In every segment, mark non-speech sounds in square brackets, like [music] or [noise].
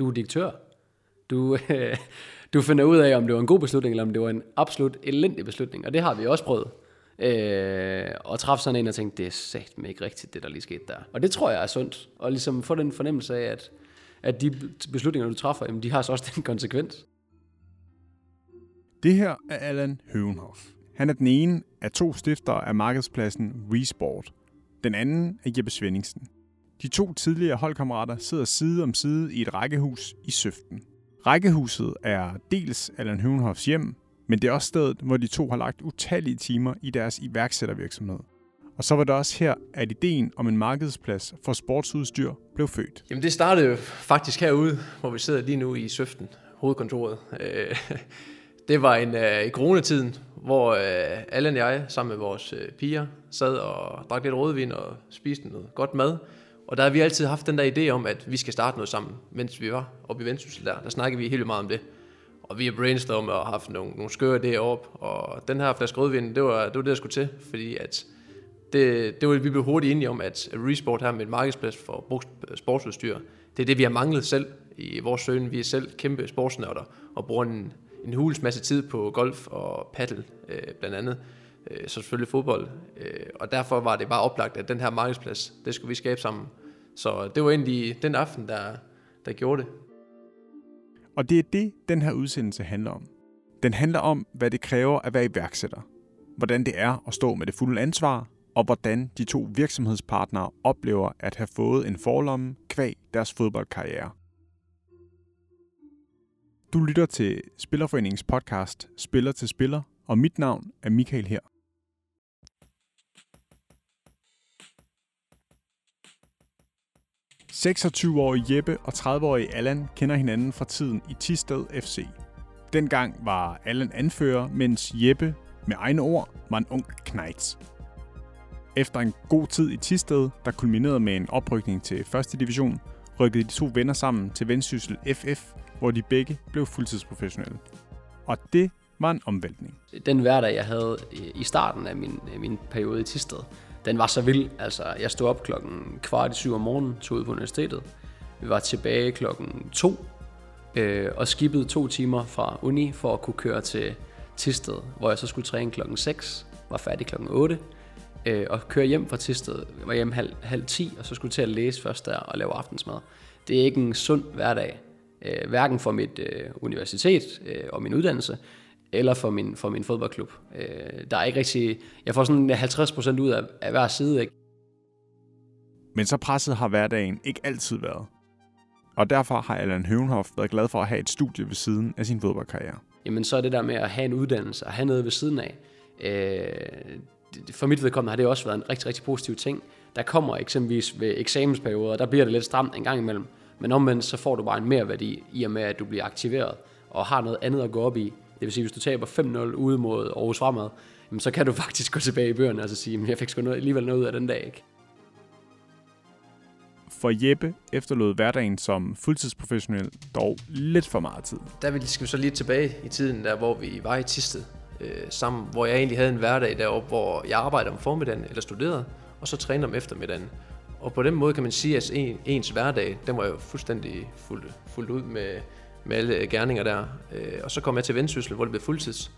Du er direktør. Du, øh, [laughs] du finder ud af, om det var en god beslutning, eller om det var en absolut elendig beslutning. Og det har vi også prøvet. Øh, og træffe sådan en og tænke, det er sagt ikke rigtigt, det der lige skete der. Og det tror jeg er sundt. Og ligesom få den fornemmelse af, at, at de beslutninger, du træffer, jamen, de har så også den konsekvens. Det her er Allan Høvenhoff. Han er den ene af to stiftere af markedspladsen Resport. Den anden er Jeppe Svendingsen. De to tidligere holdkammerater sidder side om side i et rækkehus i Søften. Rækkehuset er dels Allan Høvenhoffs hjem, men det er også stedet, hvor de to har lagt utallige timer i deres iværksættervirksomhed. Og så var det også her, at ideen om en markedsplads for sportsudstyr blev født. Jamen det startede jo faktisk herude, hvor vi sidder lige nu i Søften, hovedkontoret. Øh, det var en, øh, i coronatiden, hvor øh, Allan og jeg sammen med vores piger sad og drak lidt rødvin og spiste noget godt mad. Og der har vi altid haft den der idé om, at vi skal starte noget sammen, mens vi var oppe i Vendsyssel der. Der snakkede vi helt meget om det. Og vi har brainstormet og haft nogle, nogle skøre idéer op. Og den her flaske rødvin, det var det, var det der skulle til, fordi at det, det var, vi blev hurtigt enige om, at Resport her med et markedsplads for sportsudstyr, det er det, vi har manglet selv i vores søgen. Vi er selv kæmpe sportsnørder og bruger en, en hulens masse tid på golf og paddle øh, blandt andet. Øh, så selvfølgelig fodbold. Øh, og derfor var det bare oplagt, at den her markedsplads, det skulle vi skabe sammen. Så det var egentlig den aften, der, der gjorde det. Og det er det, den her udsendelse handler om. Den handler om, hvad det kræver at være iværksætter. Hvordan det er at stå med det fulde ansvar, og hvordan de to virksomhedspartnere oplever at have fået en forlomme kvæg deres fodboldkarriere. Du lytter til Spillerforeningens podcast Spiller til Spiller, og mit navn er Michael her. 26-årige Jeppe og 30-årige Allan kender hinanden fra tiden i Tisted FC. Dengang var Allan anfører, mens Jeppe, med egne ord, var en ung knejts. Efter en god tid i Tisted, der kulminerede med en oprykning til 1. division, rykkede de to venner sammen til Vendsyssel FF, hvor de begge blev fuldtidsprofessionelle. Og det var en omvæltning. Den hverdag, jeg havde øh, i starten af min, øh, min periode i Tisted, den var så vild. Altså, jeg stod op klokken kvart i syv om morgenen, tog ud på universitetet. Vi var tilbage klokken to, øh, og skippede to timer fra uni for at kunne køre til Tisted, hvor jeg så skulle træne klokken 6, var færdig klokken 8, øh, og køre hjem fra Tisted, var hjem halv, halv 10, og så skulle til at læse først der og lave aftensmad. Det er ikke en sund hverdag, øh, hverken for mit øh, universitet øh, og min uddannelse, eller for min, for min fodboldklub. Øh, der er ikke rigtig... Jeg får sådan 50% ud af, af hver side, ikke? Men så presset har hverdagen ikke altid været. Og derfor har Allan Høvenhoff været glad for at have et studie ved siden af sin fodboldkarriere. Jamen så er det der med at have en uddannelse og have noget ved siden af. Øh, for mit vedkommende har det også været en rigtig, rigtig positiv ting. Der kommer eksempelvis ved eksamensperioder, der bliver det lidt stramt en gang imellem. Men omvendt så får du bare en mere værdi i og med, at du bliver aktiveret og har noget andet at gå op i. Det vil sige, hvis du taber 5-0 ude mod Aarhus Fremad, så kan du [laughs] faktisk gå tilbage i bøgerne og så sige, at jeg fik sgu noget, alligevel noget ud af den dag. Ikke? For Jeppe efterlod hverdagen som fuldtidsprofessionel dog lidt for meget tid. Der skal vi så lige tilbage i tiden, der hvor vi var i Tisted øh, sammen, hvor jeg egentlig havde en hverdag deroppe, hvor jeg arbejdede om formiddagen eller studerede, og så trænede om eftermiddagen. Og på den måde kan man sige, at ens hverdag, den var jo fuldstændig fuldt, fuldt ud med, med alle øh, gerninger der. Øh, og så kom jeg til Vendsyssel, hvor det blev fuldtids,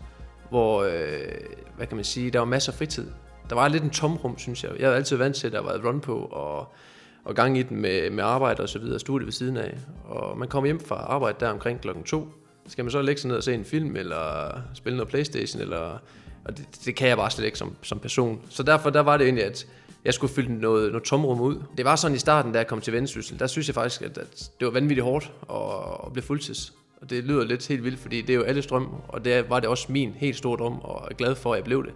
hvor, øh, hvad kan man sige, der var masser af fritid. Der var lidt en tomrum, synes jeg. Jeg var altid vant til, at der var et run på, og, og gang i den med, med arbejde og så videre, studie ved siden af. Og man kom hjem fra arbejde der omkring klokken to. Skal man så lægge sig ned og se en film, eller spille noget Playstation, eller... Og det, det kan jeg bare slet ikke som, som person. Så derfor der var det egentlig, at jeg skulle fylde noget, noget tomrum ud. Det var sådan i starten, da jeg kom til Vendsyssel, der synes jeg faktisk, at, at det var vanvittigt hårdt at, at blive fuldtids. Og det lyder lidt helt vildt, fordi det er jo alle drøm, og det var det også min helt store drøm, og jeg er glad for, at jeg blev det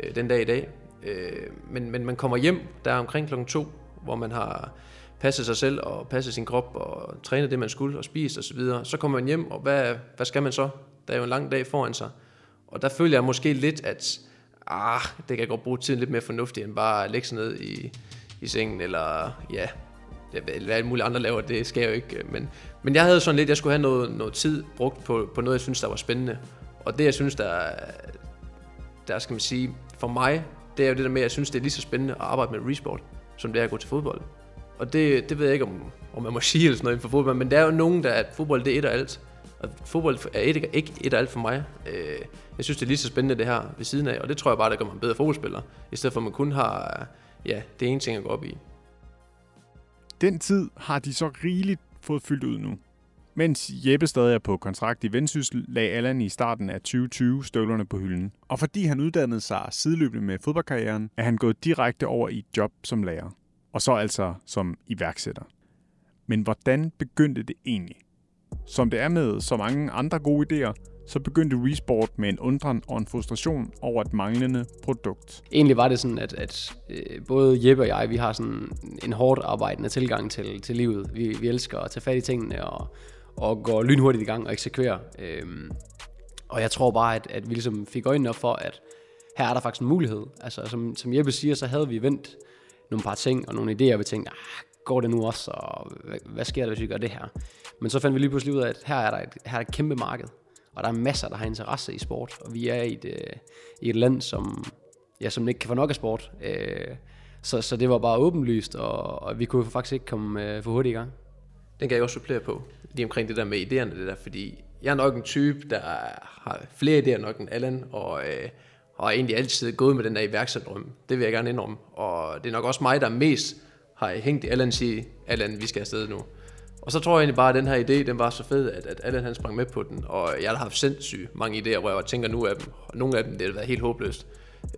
øh, den dag i dag. Øh, men, men man kommer hjem der omkring klokken to, hvor man har passet sig selv og passet sin krop og trænet det, man skulle og spist osv. Så, videre. så kommer man hjem, og hvad, hvad skal man så? Der er jo en lang dag foran sig. Og der føler jeg måske lidt, at ah, det kan jeg godt bruge tiden lidt mere fornuftigt, end bare at lægge sig ned i, i sengen, eller ja, hvad alle mulige andre laver, det skal jeg jo ikke. Øh, men, men jeg havde sådan lidt, jeg skulle have noget, noget tid brugt på, på noget, jeg synes, der var spændende. Og det, jeg synes, der, der skal man sige, for mig, det er jo det der med, at jeg synes, det er lige så spændende at arbejde med resport, som det er at gå til fodbold. og det, det ved jeg ikke, om, om man må [laughs] sige eller sådan noget inden for fodbold, men der er jo nogen, der at fodbold det er et og alt. Og fodbold er et, ikke et og alt for mig. Øh, jeg synes, det er lige så spændende det her ved siden af, og det tror jeg bare, der gør mig en bedre fodboldspiller, i stedet for at man kun har ja, det ene ting at gå op i. Den tid har de så rigeligt fået fyldt ud nu. Mens Jeppe stadig er på kontrakt i Vendsyssel, lagde Allan i starten af 2020 støvlerne på hylden. Og fordi han uddannede sig sideløbende med fodboldkarrieren, er han gået direkte over i et job som lærer. Og så altså som iværksætter. Men hvordan begyndte det egentlig? Som det er med så mange andre gode idéer, så begyndte Resport med en undren og en frustration over et manglende produkt. Egentlig var det sådan, at, at øh, både Jeppe og jeg, vi har sådan en hårdt arbejdende tilgang til, til livet. Vi, vi elsker at tage fat i tingene og, og gå lynhurtigt i gang og eksekvere. Øhm, og jeg tror bare, at, at vi ligesom fik øjnene op for, at her er der faktisk en mulighed. Altså, som, som Jeppe siger, så havde vi vendt nogle par ting og nogle idéer, og vi tænkte, ah, går det nu også, og hvad, sker der, hvis vi gør det her? Men så fandt vi lige pludselig ud af, at her er der et, her er et kæmpe marked, og der er masser, der har interesse i sport, og vi er i et, øh, i et land, som, ja, som ikke kan få nok af sport. Øh, så, så det var bare åbenlyst, og, og vi kunne faktisk ikke komme øh, for hurtigt i gang. Den kan jeg også supplere på, lige omkring det der med idéerne, det der, fordi jeg er nok en type, der har flere idéer nok end Allan, og øh, har egentlig altid gået med den der iværksætterdrøm. Det vil jeg gerne indrømme. Og det er nok også mig, der mest har hængt i Allan sige, Allan, vi skal afsted nu. Og så tror jeg egentlig bare, at den her idé, den var så fed, at, at Allan han sprang med på den. Og jeg har haft sindssygt mange idéer, hvor jeg tænker nu af dem. Og nogle af dem, det har været helt håbløst.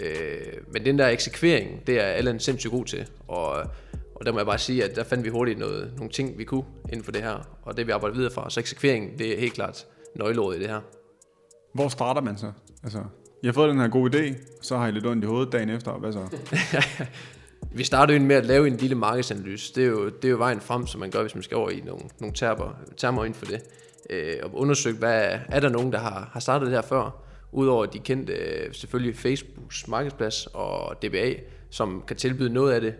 Øh, men den der eksekvering, det er Allan sindssygt god til. Og, og der må jeg bare sige, at der fandt vi hurtigt noget, nogle ting, vi kunne inden for det her. Og det vi arbejder videre fra. Så eksekvering, det er helt klart nøgleordet i det her. Hvor starter man så? Altså, jeg har fået den her gode idé, så har jeg lidt ondt i hovedet dagen efter. Hvad så? [laughs] vi startede jo med at lave en lille markedsanalyse. Det er jo, det er jo vejen frem, som man gør, hvis man skal over i nogle, nogle termer, termer inden for det. Øh, og undersøge, hvad er der nogen, der har, har startet det her før? Udover de kendte øh, selvfølgelig Facebooks markedsplads og DBA, som kan tilbyde noget af det.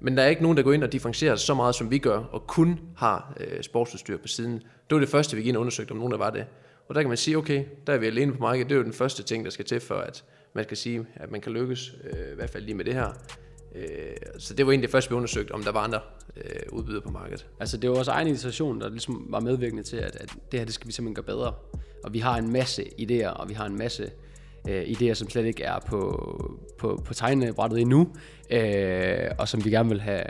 Men der er ikke nogen, der går ind og differentierer så meget, som vi gør, og kun har øh, sportsudstyr på siden. Det var det første, vi gik ind og undersøgte, om nogen der var det. Og der kan man sige, okay, der er vi alene på markedet. Det er jo den første ting, der skal til, for at man skal sige, at man kan lykkes, øh, i hvert fald lige med det her. Øh, så det var egentlig det første, vi undersøgte, om der var andre øh, udbydere på markedet. Altså det var vores egen initiation, der ligesom var medvirkende til, at, at det her, det skal vi simpelthen gøre bedre. Og vi har en masse idéer, og vi har en masse øh, idéer, som slet ikke er på, på, på tegnebrættet endnu, øh, og som vi gerne vil have,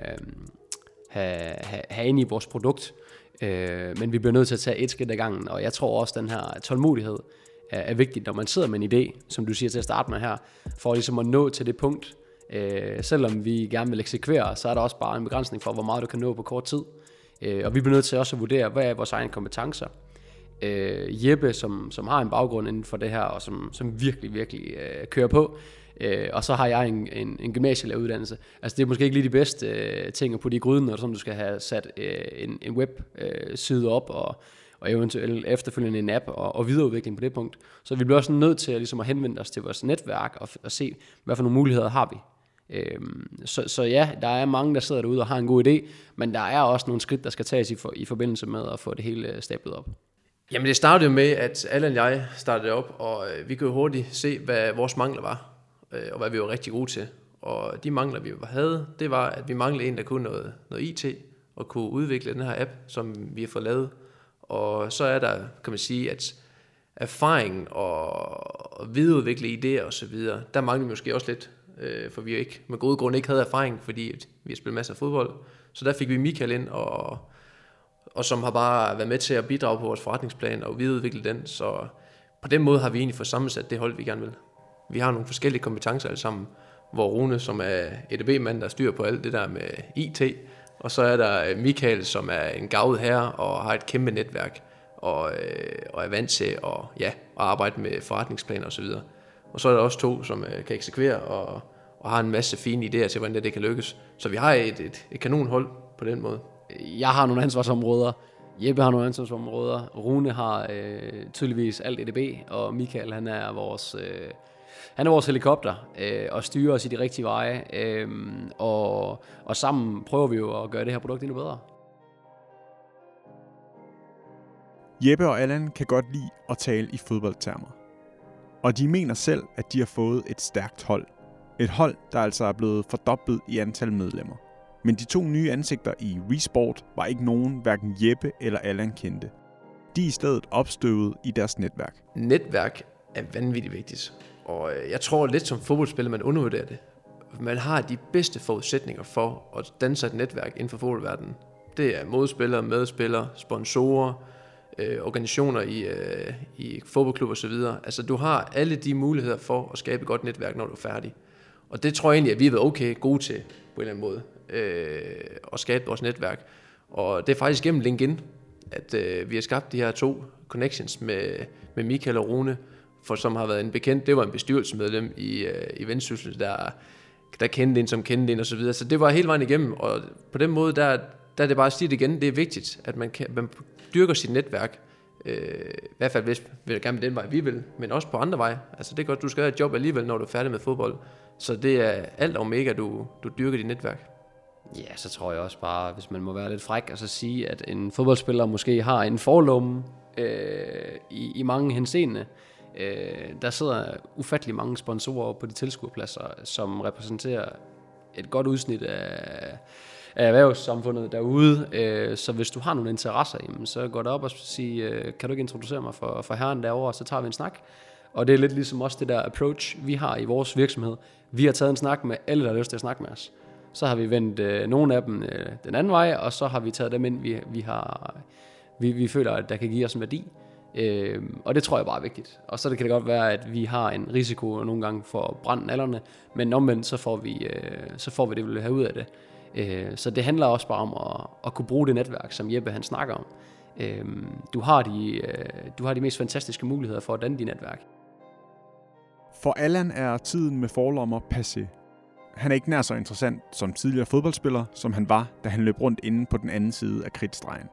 have, have, have ind i vores produkt. Øh, men vi bliver nødt til at tage et skridt ad gangen, og jeg tror også, at den her tålmodighed er, er vigtig, når man sidder med en idé, som du siger til at starte med her, for ligesom at nå til det punkt, Øh, selvom vi gerne vil eksekvere, så er der også bare en begrænsning for, hvor meget du kan nå på kort tid. Øh, og vi bliver nødt til også at vurdere, hvad er vores egne kompetencer. Øh, Jeppe, som, som har en baggrund inden for det her, og som, som virkelig, virkelig øh, kører på, Øh, og så har jeg en, en, en gymnasielæreruddannelse. Altså det er måske ikke lige de bedste øh, ting at putte i gryden, når du skal have sat øh, en, en webside øh, op, og, og eventuelt efterfølgende en app og, og videreudvikling på det punkt. Så vi bliver også nødt til at, ligesom at henvende os til vores netværk og, og se, hvad for nogle muligheder har vi. Øhm, så, så ja, der er mange, der sidder derude og har en god idé, men der er også nogle skridt, der skal tages i, for, i forbindelse med at få det hele øh, stablet op. Jamen det startede jo med, at Allan og jeg startede op, og øh, vi kunne hurtigt se, hvad vores mangler var, øh, og hvad vi var rigtig gode til. Og de mangler, vi havde, det var, at vi manglede en, der kunne noget, noget IT, og kunne udvikle den her app, som vi har fået lavet. Og så er der, kan man sige, at erfaring og, og videreudvikle idéer osv., der mangler vi måske også lidt øh, for vi ikke med gode grunde ikke havde erfaring, fordi vi har spillet masser af fodbold. Så der fik vi Michael ind, og, og som har bare været med til at bidrage på vores forretningsplan og videreudvikle den. Så på den måde har vi egentlig fået sammensat det hold, vi gerne vil. Vi har nogle forskellige kompetencer alle sammen, hvor Rune, som er EDB-mand, der styrer på alt det der med IT, og så er der øh, Michael, som er en gavet herre og har et kæmpe netværk, og, øh, og er vant til at, ja, at arbejde med forretningsplaner osv. Og så er der også to, som øh, kan eksekvere og, og har en masse fine idéer til, hvordan det, det kan lykkes. Så vi har et, et, et kanonhold på den måde. Jeg har nogle ansvarsområder. Jeppe har nogle ansvarsområder. Rune har øh, tydeligvis alt EDB, og Michael han er vores... Øh, han er vores helikopter øh, og styrer os i de rigtige veje. Øh, og, og sammen prøver vi jo at gøre det her produkt endnu bedre. Jeppe og Allan kan godt lide at tale i fodboldtermer. Og de mener selv, at de har fået et stærkt hold. Et hold, der altså er blevet fordoblet i antal medlemmer. Men de to nye ansigter i Resport var ikke nogen, hverken Jeppe eller Allan kendte. De er i stedet opstøvet i deres netværk. Netværk er vanvittigt vigtigt. Og øh, jeg tror lidt som fodboldspiller, man undervurderer det. Man har de bedste forudsætninger for at danse et netværk inden for fodboldverdenen. Det er modspillere, medspillere, sponsorer, øh, organisationer i, øh, i fodboldklub osv. Altså du har alle de muligheder for at skabe et godt netværk, når du er færdig. Og det tror jeg egentlig, at vi har været okay gode til på en eller anden måde. Øh, at skabe vores netværk. Og det er faktisk gennem LinkedIn, at øh, vi har skabt de her to connections med, med Michael og Rune, for som har været en bekendt, det var en bestyrelsesmedlem i, øh, i Vendsyssel, der, der kendte en, som kendte en og så videre. Så det var hele vejen igennem, og på den måde, der, der er det bare at sige det igen, det er vigtigt, at man, kan, man dyrker sit netværk, øh, i hvert fald hvis vi vil gerne den vej, vi vil, men også på andre veje. Altså det er godt, du skal have et job alligevel, når du er færdig med fodbold. Så det er alt om mega, du, du dyrker dit netværk. Ja, så tror jeg også bare, hvis man må være lidt fræk, og så sige, at en fodboldspiller måske har en forlomme øh, i, i mange henseende. Øh, der sidder ufattelig mange sponsorer på de tilskuerpladser, som repræsenterer et godt udsnit af, af erhvervssamfundet derude. Øh, så hvis du har nogle interesser, jamen, så går det op og siger, øh, kan du ikke introducere mig for, for herren derovre, så tager vi en snak. Og det er lidt ligesom også det der approach, vi har i vores virksomhed. Vi har taget en snak med alle, der har lyst til at snakke med os. Så har vi vendt øh, nogle af dem øh, den anden vej, og så har vi taget dem ind, vi, vi, har, vi, vi føler, at der kan give os en værdi. Øh, og det tror jeg bare er vigtigt. Og så kan det godt være, at vi har en risiko nogle gange for at brænde nallerne, men omvendt så får vi, øh, så får vi det, vi vil have ud af det. Øh, så det handler også bare om at, at kunne bruge det netværk, som Jeppe han snakker om. Øh, du, har de, øh, du har de mest fantastiske muligheder for at danne dit netværk. For Allan er tiden med forlommer passé. Han er ikke nær så interessant som tidligere fodboldspiller, som han var, da han løb rundt inde på den anden side af kridtstregen.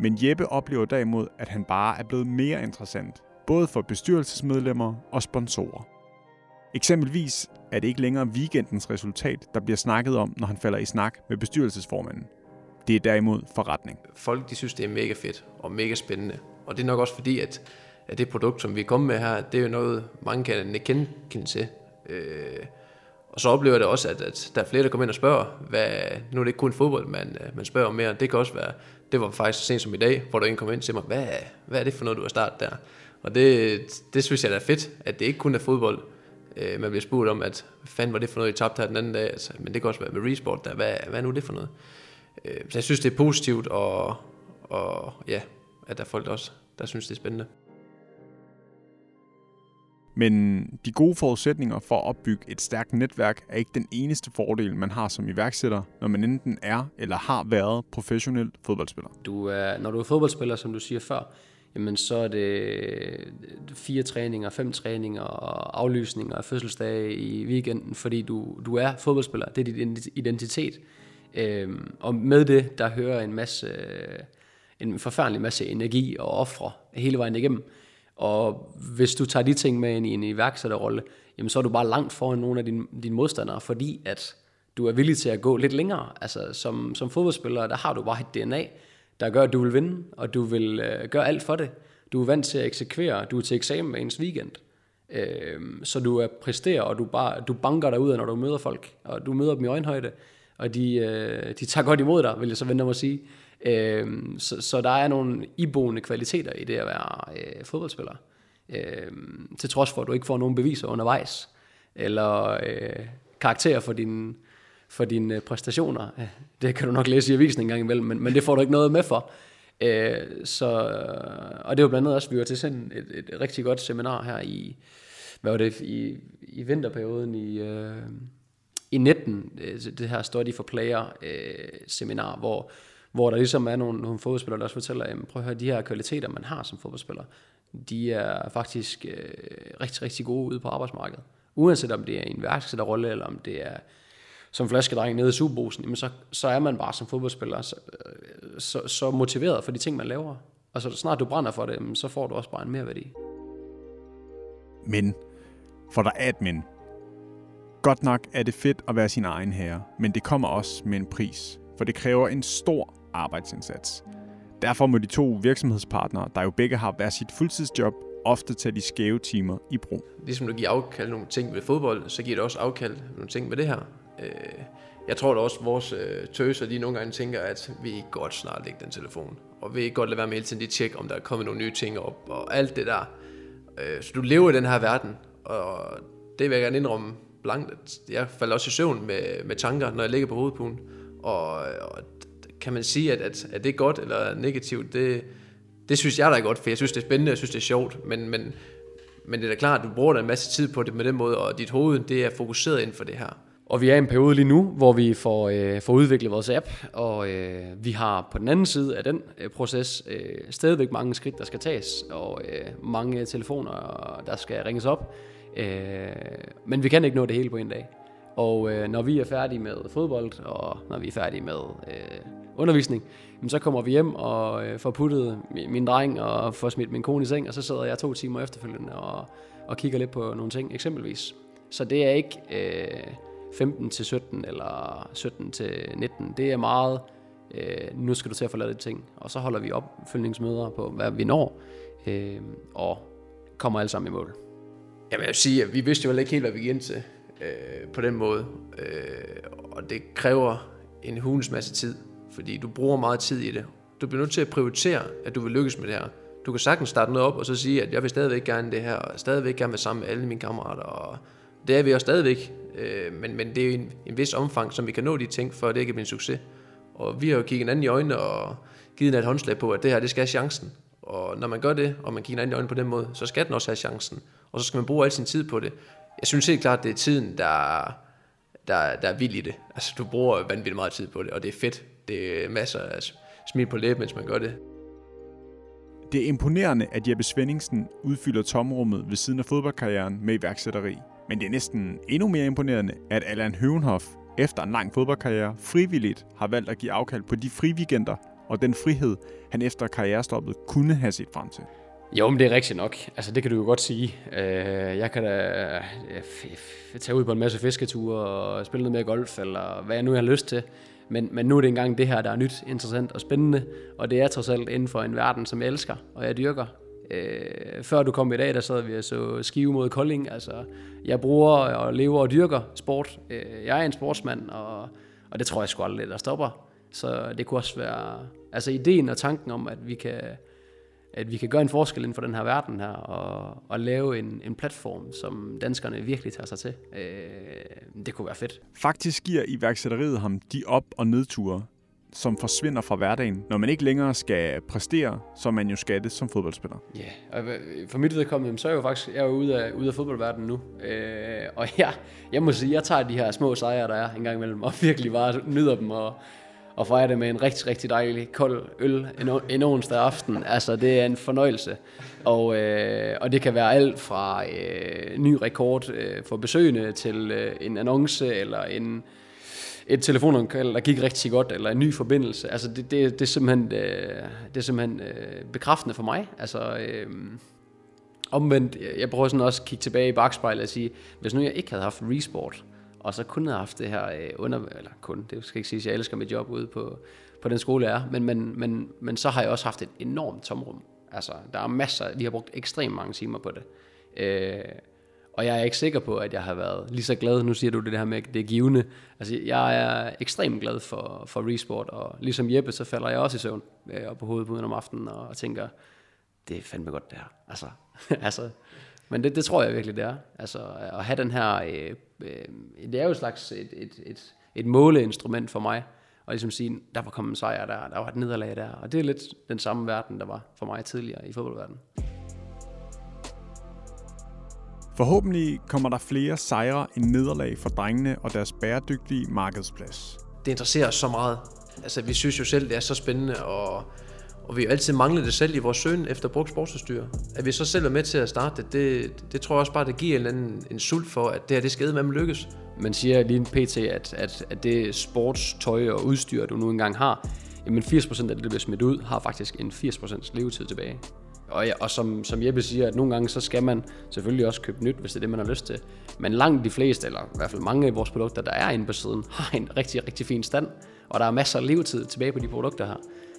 Men Jeppe oplever derimod, at han bare er blevet mere interessant, både for bestyrelsesmedlemmer og sponsorer. Eksempelvis er det ikke længere weekendens resultat, der bliver snakket om, når han falder i snak med bestyrelsesformanden. Det er derimod forretning. Folk de synes, det er mega fedt og mega spændende. Og det er nok også fordi, at, at det produkt, som vi er kommet med her, det er jo noget, mange kan kende til. Øh, og så oplever jeg det også, at, at der er flere, der kommer ind og spørger, hvad, nu er det ikke kun fodbold, man, øh, man spørger om mere. Det kan også være, det var faktisk sent som i dag, hvor der en kom ind til mig, hvad, hvad er det for noget, du har startet der? Og det, det synes jeg da er fedt, at det ikke kun er fodbold. Øh, man bliver spurgt om, at hvad fanden var det for noget, I tabte her den anden dag? Altså, men det kan også være med resport der. Hvad, hvad er nu det for noget? Øh, så jeg synes, det er positivt, og, og ja, at der er folk, også der synes, det er spændende. Men de gode forudsætninger for at opbygge et stærkt netværk er ikke den eneste fordel, man har som iværksætter, når man enten er eller har været professionel fodboldspiller. Du er, når du er fodboldspiller, som du siger før, jamen så er det øh, fire træninger, fem træninger og aflysninger af fødselsdage i weekenden, fordi du, du er fodboldspiller. Det er dit identitet. Øhm, og med det, der hører en masse, øh, en forfærdelig masse energi og ofre hele vejen igennem. Og hvis du tager de ting med ind i en iværksætterrolle, jamen så er du bare langt foran nogle af dine, dine modstandere, fordi at du er villig til at gå lidt længere. Altså som, som fodboldspiller, der har du bare et DNA, der gør, at du vil vinde, og du vil øh, gøre alt for det. Du er vant til at eksekvere, du er til eksamen hver ens weekend. Øh, så du er præsterer, og du, bare, du banker dig ud, når du møder folk, og du møder dem i øjenhøjde, og de, øh, de tager godt imod dig, vil jeg så vente om at sige. Øh, så, så der er nogle iboende kvaliteter i det at være øh, fodboldspiller. Øh, til trods for, at du ikke får nogen beviser undervejs, eller øh, karakterer for dine for dine øh, præstationer. Det kan du nok læse i avisen en gang imellem, men, men det får du ikke noget med for. Øh, så, øh, og det var blandt andet også, vi var til sådan et, et rigtig godt seminar her i, hvad var det, i, i vinterperioden i, øh, i 19, øh, det her Study for Player øh, seminar, hvor, hvor der ligesom er nogle, nogle fodboldspillere, der også fortæller, jamen, prøv at høre, de her kvaliteter, man har som fodboldspiller, de er faktisk øh, rigtig, rigtig gode ude på arbejdsmarkedet. Uanset om det er en værksætterrolle, eller om det er som flaskedreng nede i Superbosen, jamen så, så er man bare som fodboldspiller så, øh, så, så motiveret for de ting, man laver. Og så snart du brænder for det, så får du også bare en mere værdi. Men, for der er et men. Godt nok er det fedt at være sin egen herre, men det kommer også med en pris, for det kræver en stor arbejdsindsats. Derfor må de to virksomhedspartnere, der jo begge har hver sit fuldtidsjob, ofte tage de skæve timer i brug. Ligesom du giver afkald nogle ting ved fodbold, så giver det også afkald nogle ting ved det her. Øh, jeg tror da også, at vores øh, tøser, de nogle gange tænker, at vi godt snart lægge den telefon. Og vi godt lade være med hele tiden de tjekke, om der er kommet nogle nye ting op, og alt det der. Øh, så du lever i den her verden, og det vil jeg gerne indrømme blankt, jeg falder også i søvn med, med tanker, når jeg ligger på hovedpuden. Og, og kan man sige, at, at, at det er godt eller negativt, det, det synes jeg da er godt, for jeg synes, det er spændende, jeg synes, det er sjovt, men, men, men det er da klart, at du bruger da en masse tid på det med den måde, og dit hoved, det er fokuseret inden for det her. Og vi er i en periode lige nu, hvor vi får, øh, får udviklet vores app, og øh, vi har på den anden side af den øh, proces øh, stadigvæk mange skridt, der skal tages, og øh, mange telefoner, der skal ringes op. Øh, men vi kan ikke nå det hele på en dag. Og øh, når vi er færdige med fodbold, og når vi er færdige med øh, undervisning, jamen, så kommer vi hjem og øh, får puttet min, min dreng og får smidt min kone i seng, og så sidder jeg to timer efterfølgende og, og kigger lidt på nogle ting, eksempelvis. Så det er ikke øh, 15 til 17 eller 17 til 19. Det er meget, øh, nu skal du til at forlade det ting. Og så holder vi opfølgningsmøder på, hvad vi når, øh, og kommer alle sammen i mål. Jamen jeg vil sige, at vi vidste jo ikke helt, hvad vi gik ind til øh, på den måde. Øh, og det kræver en hulens masse tid, fordi du bruger meget tid i det. Du bliver nødt til at prioritere, at du vil lykkes med det her. Du kan sagtens starte noget op og så sige, at jeg vil stadigvæk gerne det her, og stadigvæk gerne være sammen med alle mine kammerater, og det er vi også stadigvæk, øh, men, men det er jo en, en vis omfang, som vi kan nå de ting, for at det ikke bliver en succes. Og vi har jo kigget hinanden i øjnene og givet et håndslag på, at det her, det skal have chancen. Og når man gør det, og man kigger hinanden i øjnene på den måde, så skal den også have chancen. Og så skal man bruge al sin tid på det. Jeg synes helt klart, det er tiden, der, der, der er vild i det. Altså, du bruger vanvittigt meget tid på det, og det er fedt. Det er masser af smil på læben, mens man gør det. Det er imponerende, at Jeppe Svendingsen udfylder tomrummet ved siden af fodboldkarrieren med iværksætteri. Men det er næsten endnu mere imponerende, at Allan Høvenhoff efter en lang fodboldkarriere frivilligt har valgt at give afkald på de friweekender og den frihed, han efter karrierestoppet kunne have set frem til. Jo, men det er rigtigt nok. Altså, det kan du jo godt sige. Øh, jeg kan da tage ud på en masse fisketure og spille noget mere golf, eller hvad jeg nu har lyst til. Men, men nu er det engang det her, der er nyt, interessant og spændende, og det er trods alt inden for en verden, som jeg elsker, og jeg dyrker. Øh, før du kom i dag, der sad vi og så skive mod Kolding. Altså, jeg bruger og lever og dyrker sport. Øh, jeg er en sportsmand, og, og det tror jeg sgu aldrig, der stopper. Så det kunne også være... Altså ideen og tanken om, at vi kan, at vi kan gøre en forskel inden for den her verden her, og, og lave en, en platform, som danskerne virkelig tager sig til. Øh, det kunne være fedt. Faktisk giver iværksætteriet ham de op- og nedture, som forsvinder fra hverdagen, når man ikke længere skal præstere, som man jo skal det som fodboldspiller. Ja, yeah. og for mit vedkommende, så er jeg jo faktisk jeg er jo ude, af, ude af fodboldverdenen nu. Øh, og ja, jeg må sige, jeg tager de her små sejre, der er en gang imellem, og virkelig bare nyder dem, og, og fejre det med en rigtig, rigtig dejlig kold øl en, en onsdag aften. Altså, det er en fornøjelse. Og, øh, og det kan være alt fra øh, ny rekord øh, for besøgende til øh, en annonce eller en et telefonopkald, der gik rigtig godt, eller en ny forbindelse. Altså, det, det, det er simpelthen, øh, det er simpelthen øh, bekræftende for mig. Altså, øh, omvendt, jeg prøver sådan også at kigge tilbage i bagspejlet og sige, hvis nu jeg ikke havde haft Resport, og så kun havde haft det her øh, under, eller kun, det skal ikke sige, at jeg elsker mit job ude på, på den skole, jeg er, men, men, men, men så har jeg også haft et enormt tomrum. Altså, der er masser, vi har brugt ekstremt mange timer på det. Øh, og jeg er ikke sikker på, at jeg har været lige så glad. Nu siger du det her med, at det er givende. Altså, jeg er ekstremt glad for, for Resport, og ligesom Jeppe, så falder jeg også i søvn øh, og på hovedpuden om aftenen, og tænker, det er fandme godt det her. Altså, [laughs] altså, men det, det tror jeg virkelig, det er. Altså, at have den her, øh, øh, det er jo et slags et, et, et, et måleinstrument for mig, og ligesom sige, der var kommet en sejr der, der var et nederlag der, og det er lidt den samme verden, der var for mig tidligere i fodboldverdenen. Forhåbentlig kommer der flere sejre end nederlag for drengene og deres bæredygtige markedsplads. Det interesserer os så meget. Altså, vi synes jo selv, det er så spændende, og, og vi har altid manglet det selv i vores søn efter brugt sportsudstyr. At vi så selv er med til at starte det, det, det tror jeg også bare, det giver en, anden, en sult for, at det her, det skal med lykkes. Man siger lige en pt, at, at, at det sportstøj og udstyr, du nu engang har, jamen 80% af det, der bliver smidt ud, har faktisk en 80% levetid tilbage. Og, og som, som Jeppe siger, at nogle gange så skal man selvfølgelig også købe nyt, hvis det er det, man har lyst til. Men langt de fleste, eller i hvert fald mange af vores produkter, der er inde på siden, har en rigtig, rigtig fin stand. Og der er masser af levetid tilbage på de produkter her.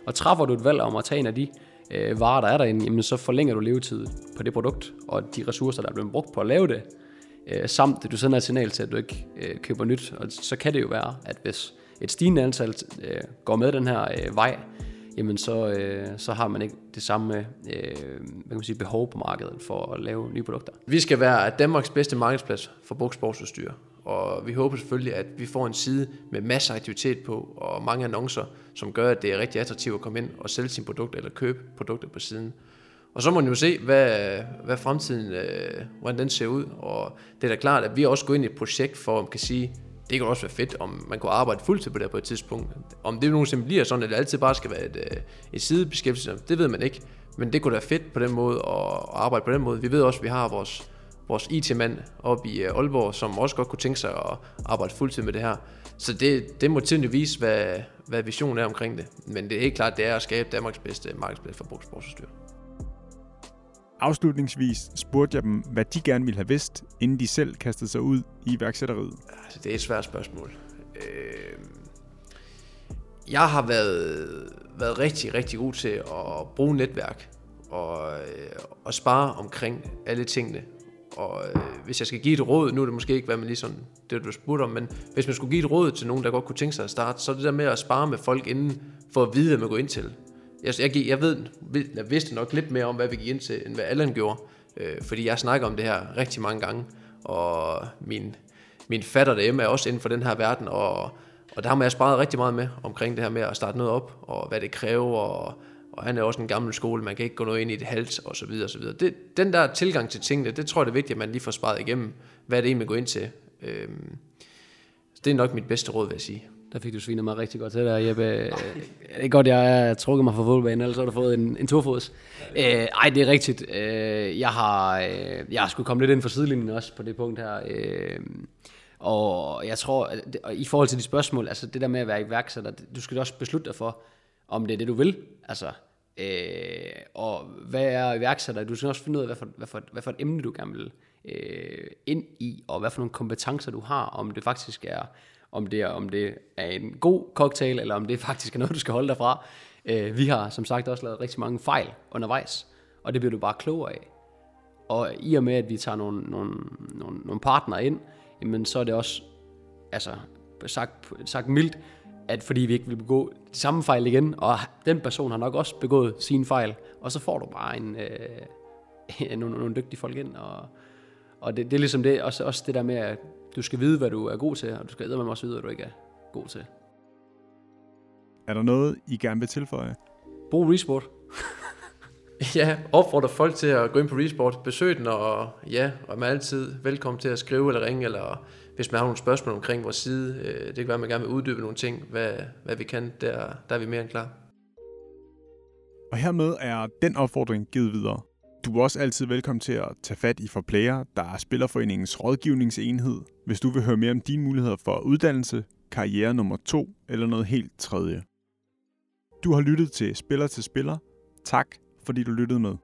Og træffer du et valg om at tage en af de øh, varer, der er derinde, jamen så forlænger du levetid på det produkt, og de ressourcer, der er blevet brugt på at lave det, øh, samt at du sender et signal til, at du ikke øh, køber nyt. Og så kan det jo være, at hvis et stigende antal øh, går med den her øh, vej, jamen så, øh, så har man ikke det samme øh, hvad kan man sige, behov på markedet for at lave nye produkter. Vi skal være Danmarks bedste markedsplads for brugsportsudstyr, og vi håber selvfølgelig, at vi får en side med masser af aktivitet på, og mange annoncer, som gør, at det er rigtig attraktivt at komme ind og sælge sine produkter, eller købe produkter på siden. Og så må man jo se, hvad, hvad fremtiden, øh, hvordan den ser ud, og det er da klart, at vi også går ind i et projekt for, at man kan sige, det kan også være fedt, om man kunne arbejde fuldtid på det på et tidspunkt. Om det nogensinde bliver sådan, at det altid bare skal være et, øh, et sidebeskæftigelse, det ved man ikke. Men det kunne da være fedt på den måde at arbejde på den måde. Vi ved også, at vi har vores, vores IT-mand oppe i øh, Aalborg, som også godt kunne tænke sig at arbejde fuldtid med det her. Så det, det må tiden vise, hvad, hvad visionen er omkring det. Men det er helt klart, det er at skabe Danmarks bedste markedsplads for brugsportsudstyr. Afslutningsvis spurgte jeg dem, hvad de gerne ville have vidst, inden de selv kastede sig ud i iværksætteriet. Altså, det er et svært spørgsmål. Øh, jeg har været, været rigtig, rigtig god til at bruge netværk og, øh, og spare omkring alle tingene. Og øh, hvis jeg skal give et råd, nu er det måske ikke, hvad man lige sådan, det du spurgte om, men hvis man skulle give et råd til nogen, der godt kunne tænke sig at starte, så er det der med at spare med folk inden, for at vide, hvad man går ind til. Jeg, jeg, jeg ved, jeg vidste nok lidt mere om, hvad vi gik ind til, end hvad Allan gjorde. Øh, fordi jeg snakker om det her rigtig mange gange, og min, min fatter derhjemme er også inden for den her verden, og, og der har jeg sparet rigtig meget med omkring det her med at starte noget op, og hvad det kræver, og, og han er også en gammel skole, man kan ikke gå noget ind i det hals, og så videre, og så videre. Det, den der tilgang til tingene, det tror jeg det er vigtigt, at man lige får sparet igennem, hvad det egentlig, man går ind til. Øhm, det er nok mit bedste råd, vil jeg sige. Der fik du svinet mig rigtig godt til der, Jeppe. Øh, det er godt, jeg har trukket mig fra fodboldbanen, ellers har du fået en, en tofods. Øh, ej, det er rigtigt. Øh, jeg har, øh, jeg har skulle komme lidt ind for sidelinjen også på det punkt her. Øh, og jeg tror, og i forhold til de spørgsmål, altså det der med at være iværksætter, du skal også beslutte dig for, om det er det, du vil. Altså, øh, og hvad er iværksætter? Du skal også finde ud af, hvad for, hvad for, hvad for et emne, du gerne vil øh, ind i, og hvad for nogle kompetencer, du har, om det faktisk er om det, er, om det er en god cocktail, eller om det faktisk er noget, du skal holde dig fra. Øh, vi har som sagt også lavet rigtig mange fejl undervejs, og det bliver du bare klogere af. Og i og med, at vi tager nogle, nogle, nogle, nogle partnere ind, jamen så er det også, altså sagt, sagt mildt, at fordi vi ikke vil begå de samme fejl igen, og den person har nok også begået sine fejl, og så får du bare en, øh, [laughs] nogle, nogle dygtige folk ind, og, og det, det er ligesom det, også, også det der med, at du skal vide, hvad du er god til, og du skal også vide, hvad du ikke er god til. Er der noget, I gerne vil tilføje? Brug Resport. [laughs] ja, opfordrer folk til at gå ind på Resport, besøg den, og ja, og man er altid velkommen til at skrive eller ringe, eller hvis man har nogle spørgsmål omkring vores side, øh, det kan være, at man gerne vil uddybe nogle ting, hvad, hvad vi kan, der, der er vi mere end klar. Og hermed er den opfordring givet videre. Du er også altid velkommen til at tage fat i Forplayer, der er Spillerforeningens rådgivningsenhed, hvis du vil høre mere om dine muligheder for uddannelse, karriere nummer to eller noget helt tredje. Du har lyttet til Spiller til Spiller. Tak fordi du lyttede med.